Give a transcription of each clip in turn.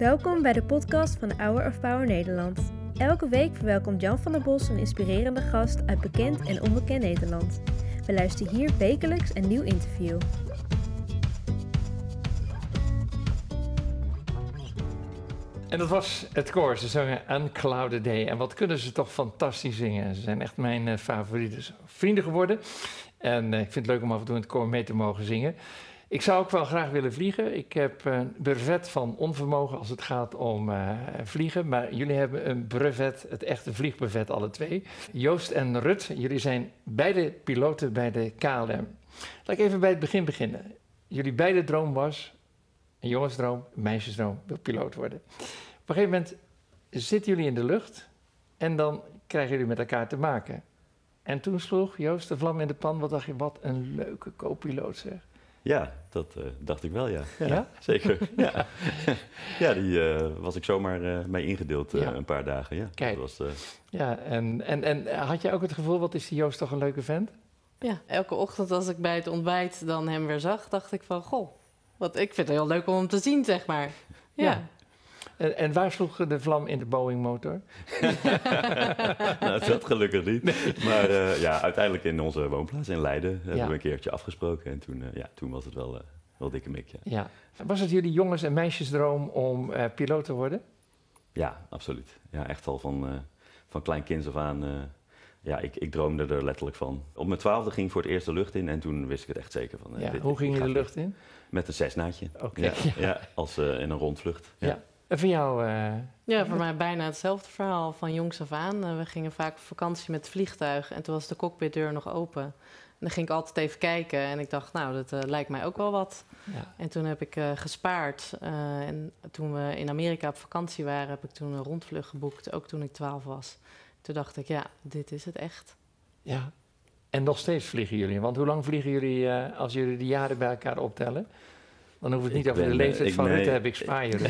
Welkom bij de podcast van Hour of Power Nederland. Elke week verwelkomt Jan van der Bos een inspirerende gast uit bekend en onbekend Nederland. We luisteren hier wekelijks een nieuw interview. En dat was het koor. Ze zongen Unclouded Day. En wat kunnen ze toch fantastisch zingen. Ze zijn echt mijn uh, favoriete vrienden geworden. En uh, ik vind het leuk om af en toe in het koor mee te mogen zingen. Ik zou ook wel graag willen vliegen. Ik heb een brevet van onvermogen als het gaat om uh, vliegen. Maar jullie hebben een brevet, het echte vliegbrevet, alle twee. Joost en Rut, jullie zijn beide piloten bij de KLM. Laat ik even bij het begin beginnen. Jullie beide droom was, een jongensdroom, een meisjesdroom, wil piloot worden. Op een gegeven moment zitten jullie in de lucht en dan krijgen jullie met elkaar te maken. En toen sloeg Joost de vlam in de pan. Wat dacht je, wat een leuke co-piloot zeg. Ja, dat uh, dacht ik wel, ja. Ja? ja zeker. ja. ja, die uh, was ik zomaar uh, mee ingedeeld ja. een paar dagen. Ja, Kijk. Dat was, ja en, en, en had je ook het gevoel, wat is die Joost toch een leuke vent? Ja, elke ochtend als ik bij het ontbijt dan hem weer zag, dacht ik van, goh, wat, ik vind het heel leuk om hem te zien, zeg maar. Ja. En, en, waar sloeg de vlam in de Boeing-motor? nou, dat gelukkig niet. Nee. Maar uh, ja, uiteindelijk in onze woonplaats in Leiden hebben we een keertje afgesproken. En toen, uh, ja, toen was het wel, uh, wel dikke mik. Ja. ja. Was het jullie jongens- en meisjesdroom om piloot te worden? Ja, absoluut. Ja, echt al van, van klein kind af aan. ja, ik, ik droomde er letterlijk van. Op mijn twaalfde ging ik voor het eerst de lucht in en toen wist ik het echt zeker van. ja, dit, hoe ging je de lucht in? Met een zesnaatje. Oké. Ja, ja, als in een rondvlucht. ja. En voor jou? Uh... Ja, voor mij bijna hetzelfde verhaal van jongs af aan. Uh, we gingen vaak op vakantie met het vliegtuig en toen was de cockpitdeur nog open. En dan ging ik altijd even kijken en ik dacht, nou, dat uh, lijkt mij ook wel wat. Ja. En toen heb ik gespaard. en toen we in Amerika op vakantie waren, heb ik toen een rondvlucht geboekt, ook toen ik 12 was. Toen dacht ik, ja, dit is het echt. Ja, en nog steeds vliegen jullie. Want hoe lang vliegen jullie als jullie de jaren bij elkaar optellen? Dan hoef het niet ik over ben, de leeftijd ik, van nee, Rutte, heb ik spaar jullie.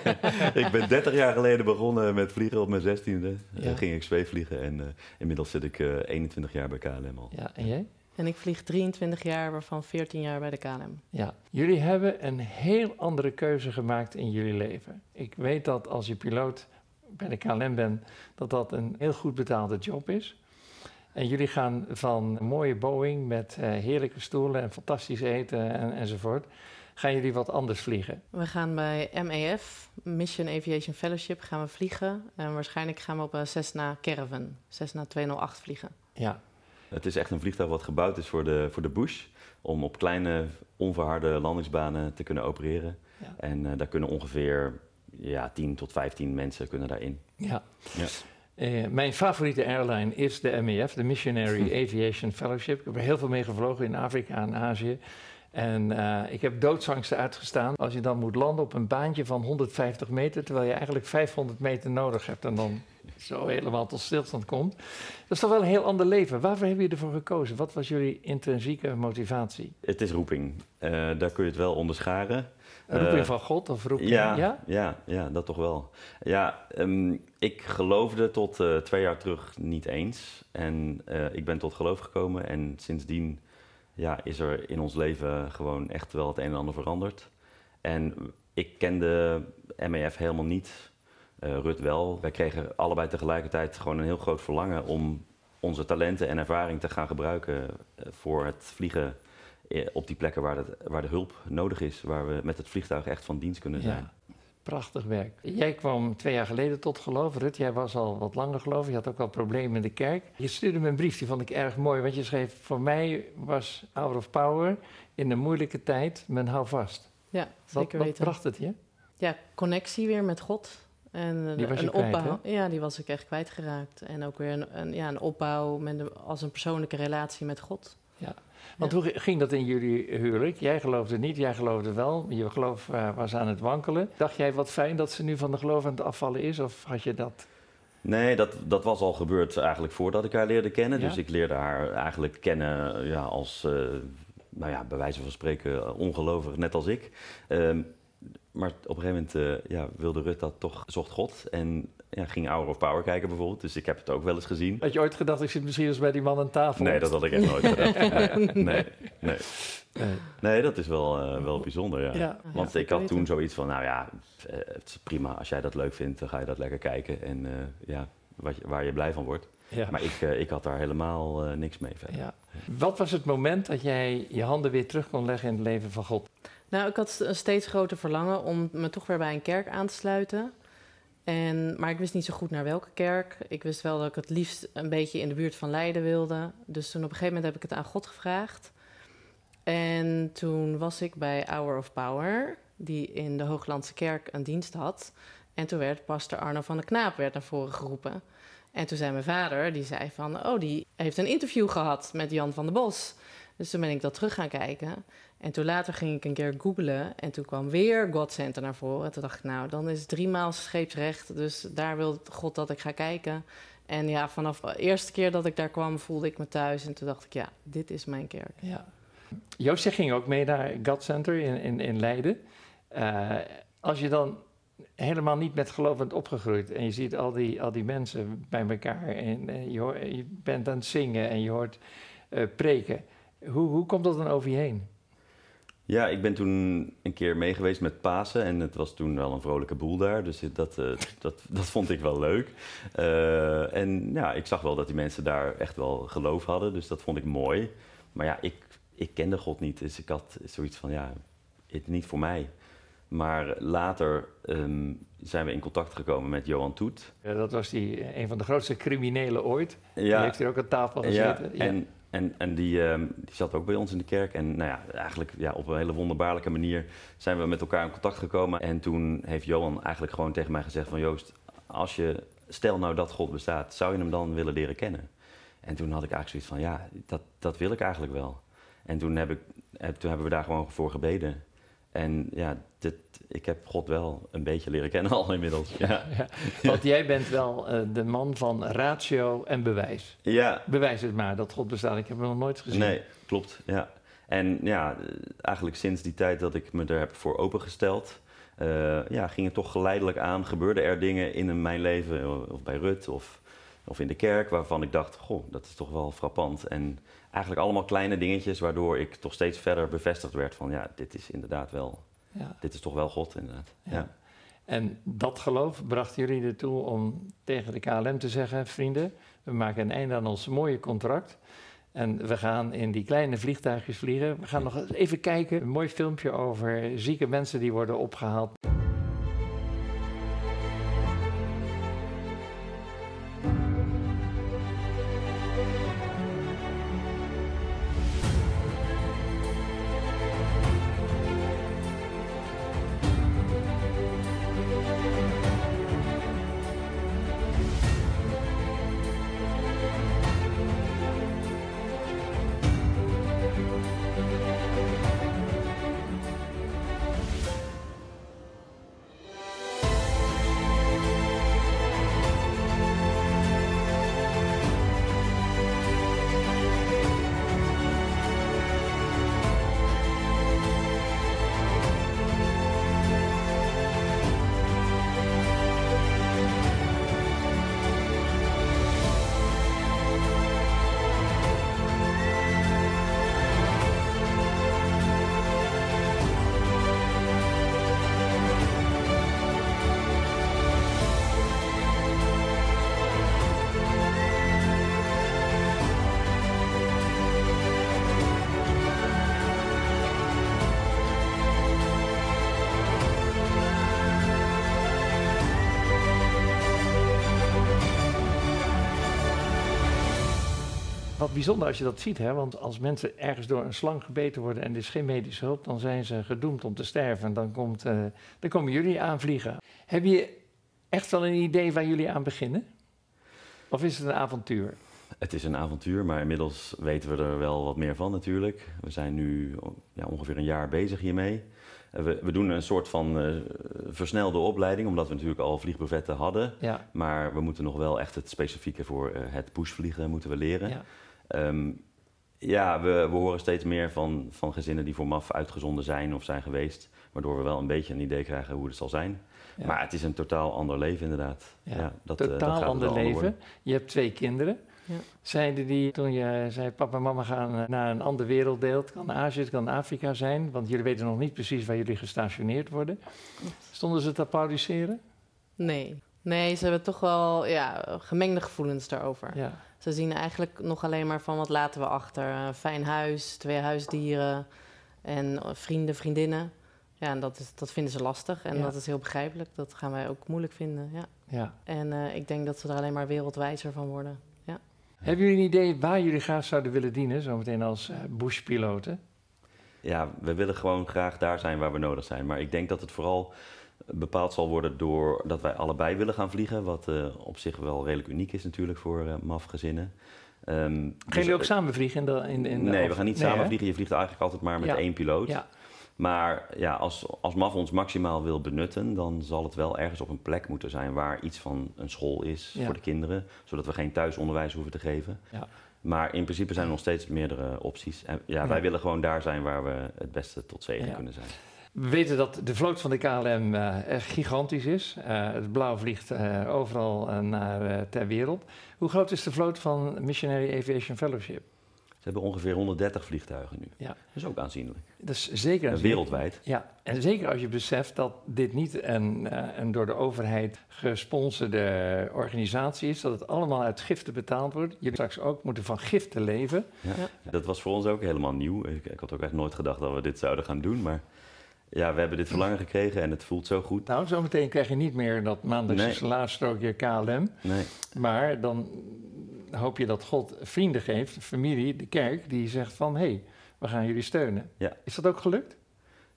ik ben 30 jaar geleden begonnen met vliegen op mijn 16e. Ja. Uh, ging ik zweefvliegen en uh, inmiddels zit ik uh, 21 jaar bij KLM al. Ja, en jij? En ik vlieg 23 jaar, waarvan 14 jaar bij de KLM. Ja, jullie hebben een heel andere keuze gemaakt in jullie leven. Ik weet dat als je piloot bij de KLM bent, dat dat een heel goed betaalde job is. En jullie gaan van een mooie Boeing met uh, heerlijke stoelen en fantastisch eten en, enzovoort. Gaan jullie wat anders vliegen? We gaan bij MEF, Mission Aviation Fellowship, gaan we vliegen. En waarschijnlijk gaan we op een Cessna Caravan, Cessna 208 vliegen. Ja. Het is echt een vliegtuig wat gebouwd is voor de, voor de bush. Om op kleine, onverharde landingsbanen te kunnen opereren. Ja. En uh, daar kunnen ongeveer ja, 10 tot 15 mensen kunnen daarin. Ja. ja. Uh, mijn favoriete airline is de MEF, de Missionary Aviation Fellowship. Ik heb er heel veel mee gevlogen in Afrika en Azië. En uh, ik heb doodsangsten uitgestaan als je dan moet landen op een baantje van 150 meter, terwijl je eigenlijk 500 meter nodig hebt en dan zo helemaal tot stilstand komt. Dat is toch wel een heel ander leven. Waarvoor hebben jullie ervoor gekozen? Wat was jullie intrinsieke motivatie? Het is roeping. Uh, daar kun je het wel onderscharen. Een roeping uh, van God of roeping? Ja, ja? ja, ja dat toch wel. Ja, um, ik geloofde tot twee jaar terug niet eens. En ik ben tot geloof gekomen en sindsdien ja, is er in ons leven gewoon echt wel het een en ander veranderd. En ik kende MEF helemaal niet, uh, Rut wel. Wij kregen allebei tegelijkertijd gewoon een heel groot verlangen om onze talenten en ervaring te gaan gebruiken voor het vliegen op die plekken waar, het, waar de hulp nodig is, waar we met het vliegtuig echt van dienst kunnen zijn. Ja, prachtig werk. Jij kwam twee jaar geleden tot geloof. Rut, jij was al wat langer geloof. Je had ook al problemen in de kerk. Je stuurde me een brief, die vond ik erg mooi. Want je schreef, voor mij was Hour of Power in een moeilijke tijd mijn houvast. Ja, zeker wat, weten. Wat bracht het je? Ja, connectie weer met God. En die was je een kwijt, opbouw. Hè? Ja, die was ik echt kwijtgeraakt. En ook weer een, een, ja, een opbouw met een, als een persoonlijke relatie met God. Ja. Want ja. hoe ging dat in jullie huwelijk? Jij geloofde niet, jij geloofde wel. Je geloof uh, was aan het wankelen. Dacht jij wat fijn dat ze nu van de geloof aan het afvallen is? Of had je dat... Nee, dat, dat was al gebeurd eigenlijk voordat ik haar leerde kennen. Ja? Dus ik leerde haar eigenlijk kennen ja, als, uh, nou ja, bij wijze van spreken, ongelovig, net als ik. Um, maar op een gegeven moment ja, wilde Rut dat toch, zocht God. En ja, ging Hour of Power kijken bijvoorbeeld. Dus ik heb het ook wel eens gezien. Had je ooit gedacht, ik zit misschien eens bij die man aan tafel? Nee, dat had ik echt nooit gedacht. Nee, nee, nee. nee. dat is wel, wel bijzonder, ja. Want ik had toen zoiets van, nou ja, het is prima. Als jij dat leuk vindt, dan ga je dat lekker kijken. En ja, wat, waar je blij van wordt. Ja. Maar ik, ik had daar helemaal niks mee verder. Ja. Wat was het moment dat jij je handen weer terug kon leggen in het leven van God? Nou, ik had een steeds groter verlangen om me toch weer bij een kerk aan te sluiten. En, maar ik wist niet zo goed naar welke kerk. Ik wist wel dat ik het liefst een beetje in de buurt van Leiden wilde. Dus toen op een gegeven moment heb ik het aan God gevraagd. En toen was ik bij Hour of Power, die in de Hooglandse Kerk een dienst had. En toen werd pastor Arno van der Knaap werd naar voren geroepen. En toen zei mijn vader, die zei van, oh, die heeft een interview gehad met Jan van der Bos. Dus toen ben ik dat terug gaan kijken. En toen later ging ik een keer googlen en toen kwam weer God Center naar voren. Toen dacht ik, nou, dan is het driemaal scheepsrecht. Dus daar wil God dat ik ga kijken. En ja, vanaf de eerste keer dat ik daar kwam, voelde ik me thuis. En toen dacht ik, ja, dit is mijn kerk. Ja. Joost, ging ook mee naar God Center in, in, in Leiden. Uh, als je dan helemaal niet met geloof bent opgegroeid en je ziet al die, al die mensen bij elkaar en, en je, je, bent aan het zingen en je hoort uh, preken. Hoe, hoe komt dat dan over je heen? Ja, ik ben toen een keer mee geweest met Pasen en het was toen wel een vrolijke boel daar. Dus dat, uh, dat, dat vond ik wel leuk. Uh, en ja, ik zag wel dat die mensen daar echt wel geloof hadden, dus dat vond ik mooi. Maar ja, ik, ik kende God niet, dus ik had zoiets van, ja, het niet voor mij. Maar later um, zijn we in contact gekomen met Johan Toet. Ja, dat was die, een van de grootste criminelen ooit. Ja. Die heeft hier ook aan tafel gezeten. Ja, en en, en die, ehm, die zat ook bij ons in de kerk. En nou ja, eigenlijk ja, op een hele wonderbaarlijke manier zijn we met elkaar in contact gekomen. En toen heeft Johan eigenlijk gewoon tegen mij gezegd van... Joost, als je, stel nou dat God bestaat, zou je hem dan willen leren kennen? En toen had ik eigenlijk zoiets van, ja, dat, dat wil ik eigenlijk wel. En toen, heb ik, toen hebben we daar gewoon voor gebeden. En ja, dit, ik heb God wel een beetje leren kennen al inmiddels. Ja. ja want jij bent wel uh, de man van ratio en bewijs. Ja. Bewijs het maar dat God bestaat. Ik heb hem nog nooit gezien. Nee, klopt. Ja. En ja, eigenlijk sinds die tijd dat ik me er heb voor opengesteld, uh, ja, ging het toch geleidelijk aan. Gebeurden er dingen in mijn leven, of bij Rut of, of in de kerk, waarvan ik dacht: Goh, dat is toch wel frappant. En eigenlijk allemaal kleine dingetjes, waardoor ik toch steeds verder bevestigd werd van: ja, dit is inderdaad wel ja. Dit is toch wel God, inderdaad. Ja. En dat geloof bracht jullie ertoe om tegen de KLM te zeggen: vrienden, we maken een einde aan ons mooie contract. En we gaan in die kleine vliegtuigjes vliegen. We gaan nog even kijken, een mooi filmpje over zieke mensen die worden opgehaald. Wat bijzonder als je dat ziet, hè? want als mensen ergens door een slang gebeten worden en er is geen medische hulp, dan zijn ze gedoemd om te sterven. En dan, komt, uh, dan komen jullie aanvliegen. Heb je echt wel een idee waar jullie aan beginnen? Of is het een avontuur? Het is een avontuur, maar inmiddels weten we er wel wat meer van natuurlijk. We zijn nu ja, ongeveer een jaar bezig hiermee. Eh, we, we doen een soort van uh, versnelde opleiding, omdat we natuurlijk al vliegbrevetten hadden. Ja. Maar we moeten nog wel echt het specifieke voor uh, het pushvliegen moeten we leren. Ja. Um, Ja, we, we horen steeds meer van, van gezinnen die voor MAF uitgezonden zijn of zijn geweest. Waardoor we wel een beetje een idee krijgen hoe het zal zijn. Ja. Maar het is een totaal ander leven inderdaad. Ja, dat, eh, dat Totaal gaat het ander leven. worden. Je hebt twee kinderen. Ja. Zeiden die toen je zei: Papa en mama gaan eh, naar een ander werelddeel? Het kan Azië, het kan Afrika zijn, want jullie weten nog niet precies waar jullie gestationeerd worden. Stonden ze te applaudisseren? Nee. Nee, ze hebben toch wel ja, gemengde gevoelens daarover. Ja. Ze zien eigenlijk nog alleen maar van wat laten we achter. Een fijn huis, twee huisdieren en vrienden, vriendinnen. Ja, en dat, is, dat vinden ze lastig en Ja. dat is heel begrijpelijk. Dat gaan wij ook moeilijk vinden, ja. ja. En eh, ik denk dat ze er alleen maar wereldwijzer van worden. Hebben jullie een idee waar jullie graag zouden willen dienen, zometeen als eh, bushpiloten? Ja, we willen gewoon graag daar zijn waar we nodig zijn. Maar ik denk dat het vooral bepaald zal worden door dat wij allebei willen gaan vliegen. Wat eh, op zich wel redelijk uniek is natuurlijk voor eh MAF-gezinnen. Ehm, Gaan dus- jullie ook samen vliegen? In de, in, in, nee, of- we gaan niet nee, samen vliegen. Je vliegt eigenlijk altijd maar met Ja. één piloot. Ja. Maar ja, als, als MAF ons maximaal wil benutten, dan zal het wel ergens op een plek moeten zijn waar iets van een school is Ja. voor de kinderen, zodat we geen thuisonderwijs hoeven te geven. Ja. Maar in principe zijn er nog steeds meerdere opties. En ja, wij willen gewoon daar zijn waar we het beste tot zegen kunnen zijn. We weten dat de vloot van de KLM eh, echt gigantisch is. Eh, het blauw vliegt eh, overal naar eh, ter wereld. Hoe groot is de vloot van Missionary Aviation Fellowship? Ze hebben ongeveer 1ldert vliegtuigen nu. Ja. Dat is ook aanzienlijk. Dat is zeker wereldwijd. Ja, en zeker als je beseft dat dit niet een, eh, een door de overheid gesponsorde organisatie is, dat het allemaal uit giften betaald wordt. Je straks ook moeten van giften leven. Ja. Ja. Dat was voor ons ook helemaal nieuw. Ik, ik had ook echt nooit gedacht dat we dit zouden gaan doen. Maar ja, we hebben dit verlangen gekregen en het voelt zo goed. Nou, zometeen krijg je niet meer dat maandelijkse Nee. salaarstrookje KLM, Nee. maar dan hoop je dat God vrienden geeft, familie, de kerk, die zegt van, hé, hey, we gaan jullie steunen. Ja. Is dat ook gelukt?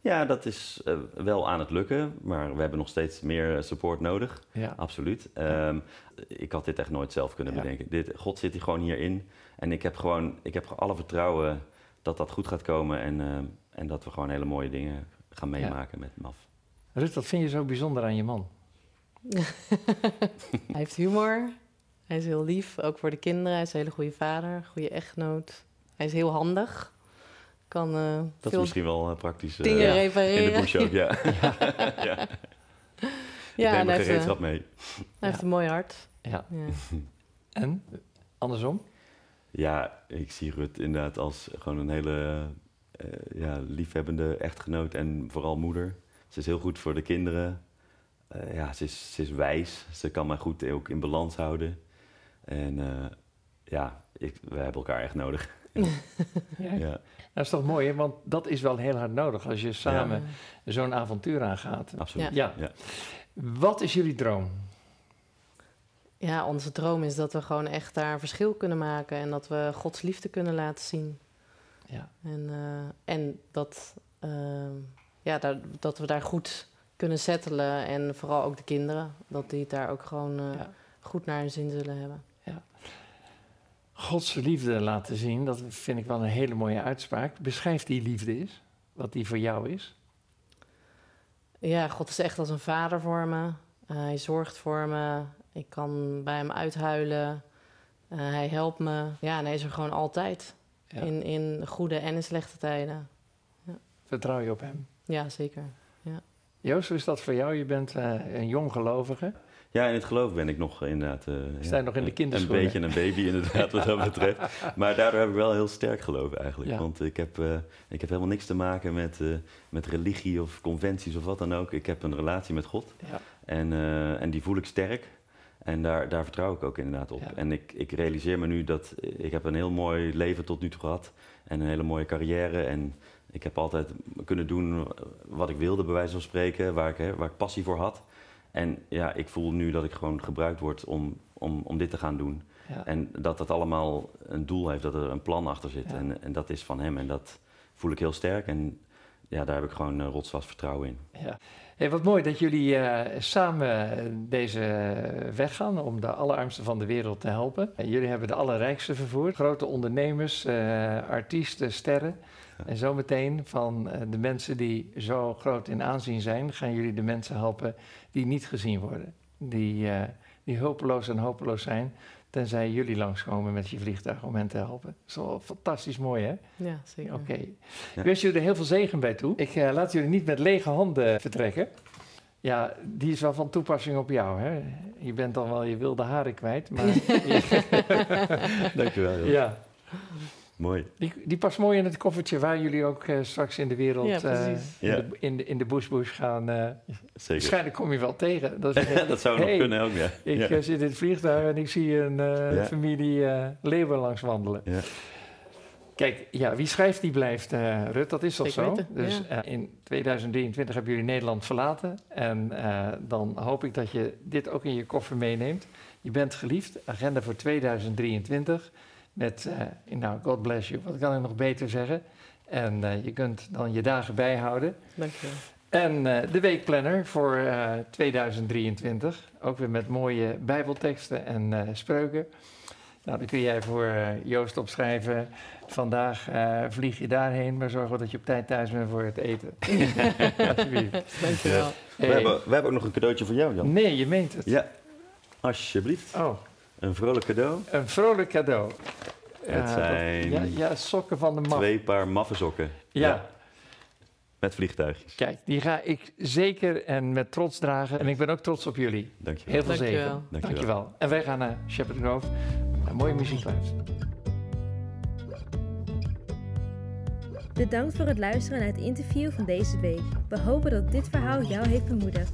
Ja, dat is eh, wel aan het lukken, maar we hebben nog steeds meer support nodig. Ja. Absoluut. Ehm, ik had dit echt nooit zelf kunnen Ja. bedenken. Dit, God zit hier gewoon hierin. En ik heb gewoon ik heb alle vertrouwen dat dat goed gaat komen. En, ehm, en dat we gewoon hele mooie dingen gaan Ja. meemaken met MAF. Rut, wat vind je zo bijzonder aan je man? Hij heeft humor. Hij is heel lief, ook voor de kinderen. Hij is een hele goede vader, goede echtgenoot. Hij is heel handig. Kan eh, Dat is misschien wel eh, praktisch dingen Ja. in de repareren. bush ook, ja. ja. Ik Ja, neem eh, gereedschap mee. hij heeft een mooi hart. Ja. Ja. En? Andersom? Ja, ik zie Rut inderdaad als gewoon een hele eh, ja, liefhebbende echtgenoot en vooral moeder. Ze is heel goed voor de kinderen. Eh, ja, ze is, ze is wijs. Ze kan mij goed ook in balans houden. En eh, ja, ik, we hebben elkaar echt nodig. Ja. Ja, Dat is toch mooi, hè? want dat is wel heel hard nodig als je samen Ja. zo'n avontuur aangaat. absoluut. Ja. Ja. Wat is jullie droom? Ja, onze droom is dat we gewoon echt daar een verschil kunnen maken en dat we Gods liefde kunnen laten zien. Ja. En, eh, en dat, eh, ja, daar, dat we daar goed kunnen settelen en vooral ook de kinderen, dat die het daar ook gewoon eh, Ja. goed naar hun zin zullen hebben. Gods liefde laten zien, dat vind ik wel een hele mooie uitspraak. Beschrijf die liefde is, wat die voor jou is. Ja, God is echt als een vader voor me. Eh, hij zorgt voor me. Ik kan bij hem uithuilen. Hij helpt me. Ja, en hij is er gewoon altijd. Ja. In, in goede en in slechte tijden. Vertrouw je op hem. Ja, zeker. Joost, hoe is dat voor jou? Je bent eh, een jong gelovige. Ja, in het geloof ben ik nog inderdaad... eh, Sta ja, nog in de een- kinderschoenen? Een beetje een baby inderdaad, wat dat betreft. Maar daardoor heb ik wel heel sterk geloof eigenlijk. Ja. Want ik heb, eh, ik heb helemaal niks te maken met, eh, met religie of conventies of wat dan ook. Ik heb een relatie met God. Ja. En, eh, en die voel ik sterk. En daar, daar vertrouw ik ook inderdaad op. Ja. En ik, ik realiseer me nu dat ik heb een heel mooi leven tot nu toe gehad. En een hele mooie carrière. En ik heb altijd kunnen doen wat ik wilde, bij wijze van spreken. Waar ik, hè, waar ik passie voor had. En ja, ik voel nu dat ik gewoon gebruikt word om, om, om dit te gaan doen. Ja. En dat dat allemaal een doel heeft, dat er een plan achter zit. Ja. En, en dat is van hem. En dat voel ik heel sterk. En ja, daar heb ik gewoon uh, rotsvast vertrouwen in. Ja. Hey, wat mooi dat jullie eh, samen deze weg gaan om de allerarmsten van de wereld te helpen. En jullie hebben de allerrijkste vervoerd. Grote ondernemers, eh, artiesten, sterren. En zometeen van eh, de mensen die zo groot in aanzien zijn, gaan jullie de mensen helpen die niet gezien worden. Die, eh, die hulpeloos en hopeloos zijn. Tenzij jullie langskomen met je vliegtuig om hen te helpen. Dat is wel fantastisch mooi, hè? Ja, zeker. Oké. Ja. Ik wens jullie er heel veel zegen bij toe. Ik eh, laat jullie niet met lege handen vertrekken. Ja, die is wel van toepassing op jou, hè? Je bent dan wel je wilde haren kwijt, maar... Dankjewel. joh. ja, Mooi. die, die past mooi in het koffertje waar jullie ook eh, straks in de wereld... Ja, eh, in, Ja. de, in, de, in de bush-bush gaan... eh, Zeker. waarschijnlijk kom je wel tegen. Dat is dat zou nog kunnen ook, ja. Ik ja. zit in het vliegtuig en ik zie een eh, Ja. familie eh leeuwen langs wandelen. Ja. Kijk, ja, wie schrijft die blijft, eh, Rut, dat is toch zo? weten, dus ja. in 2023 hebben jullie Nederland verlaten. En eh, dan hoop ik dat je dit ook in je koffer meeneemt. Je bent geliefd, agenda voor 2023. Met, eh, nou, God bless you, wat kan ik nog beter zeggen? En eh, je kunt dan je dagen bijhouden. Dankjewel. En eh, de weekplanner voor eh, 2023. Ook weer met mooie bijbelteksten en eh, spreuken. Nou, dan kun jij voor Joost opschrijven. Vandaag eh, vlieg je daarheen, maar zorg wel dat je op tijd thuis bent voor het eten. Alsjeblieft. Dankjewel. We, Hey. hebben, we hebben ook nog een cadeautje voor jou, Jan. Nee, je meent het. Ja, alsjeblieft. Oh, Een vrolijk cadeau. een vrolijk cadeau. Het zijn ja, ja, sokken van de man. Twee paar maffe sokken. Ja. Met vliegtuigjes. Kijk, die ga ik zeker en met trots dragen. En ik ben ook trots op jullie. Dankjewel. Heel veel Dankjewel. zegen. Dankjewel. Dankjewel. En wij gaan naar Shepherd Grove. Naar mooie muziek luisteren. Bedankt voor het luisteren naar het interview van deze week. We hopen dat dit verhaal jou heeft bemoedigd.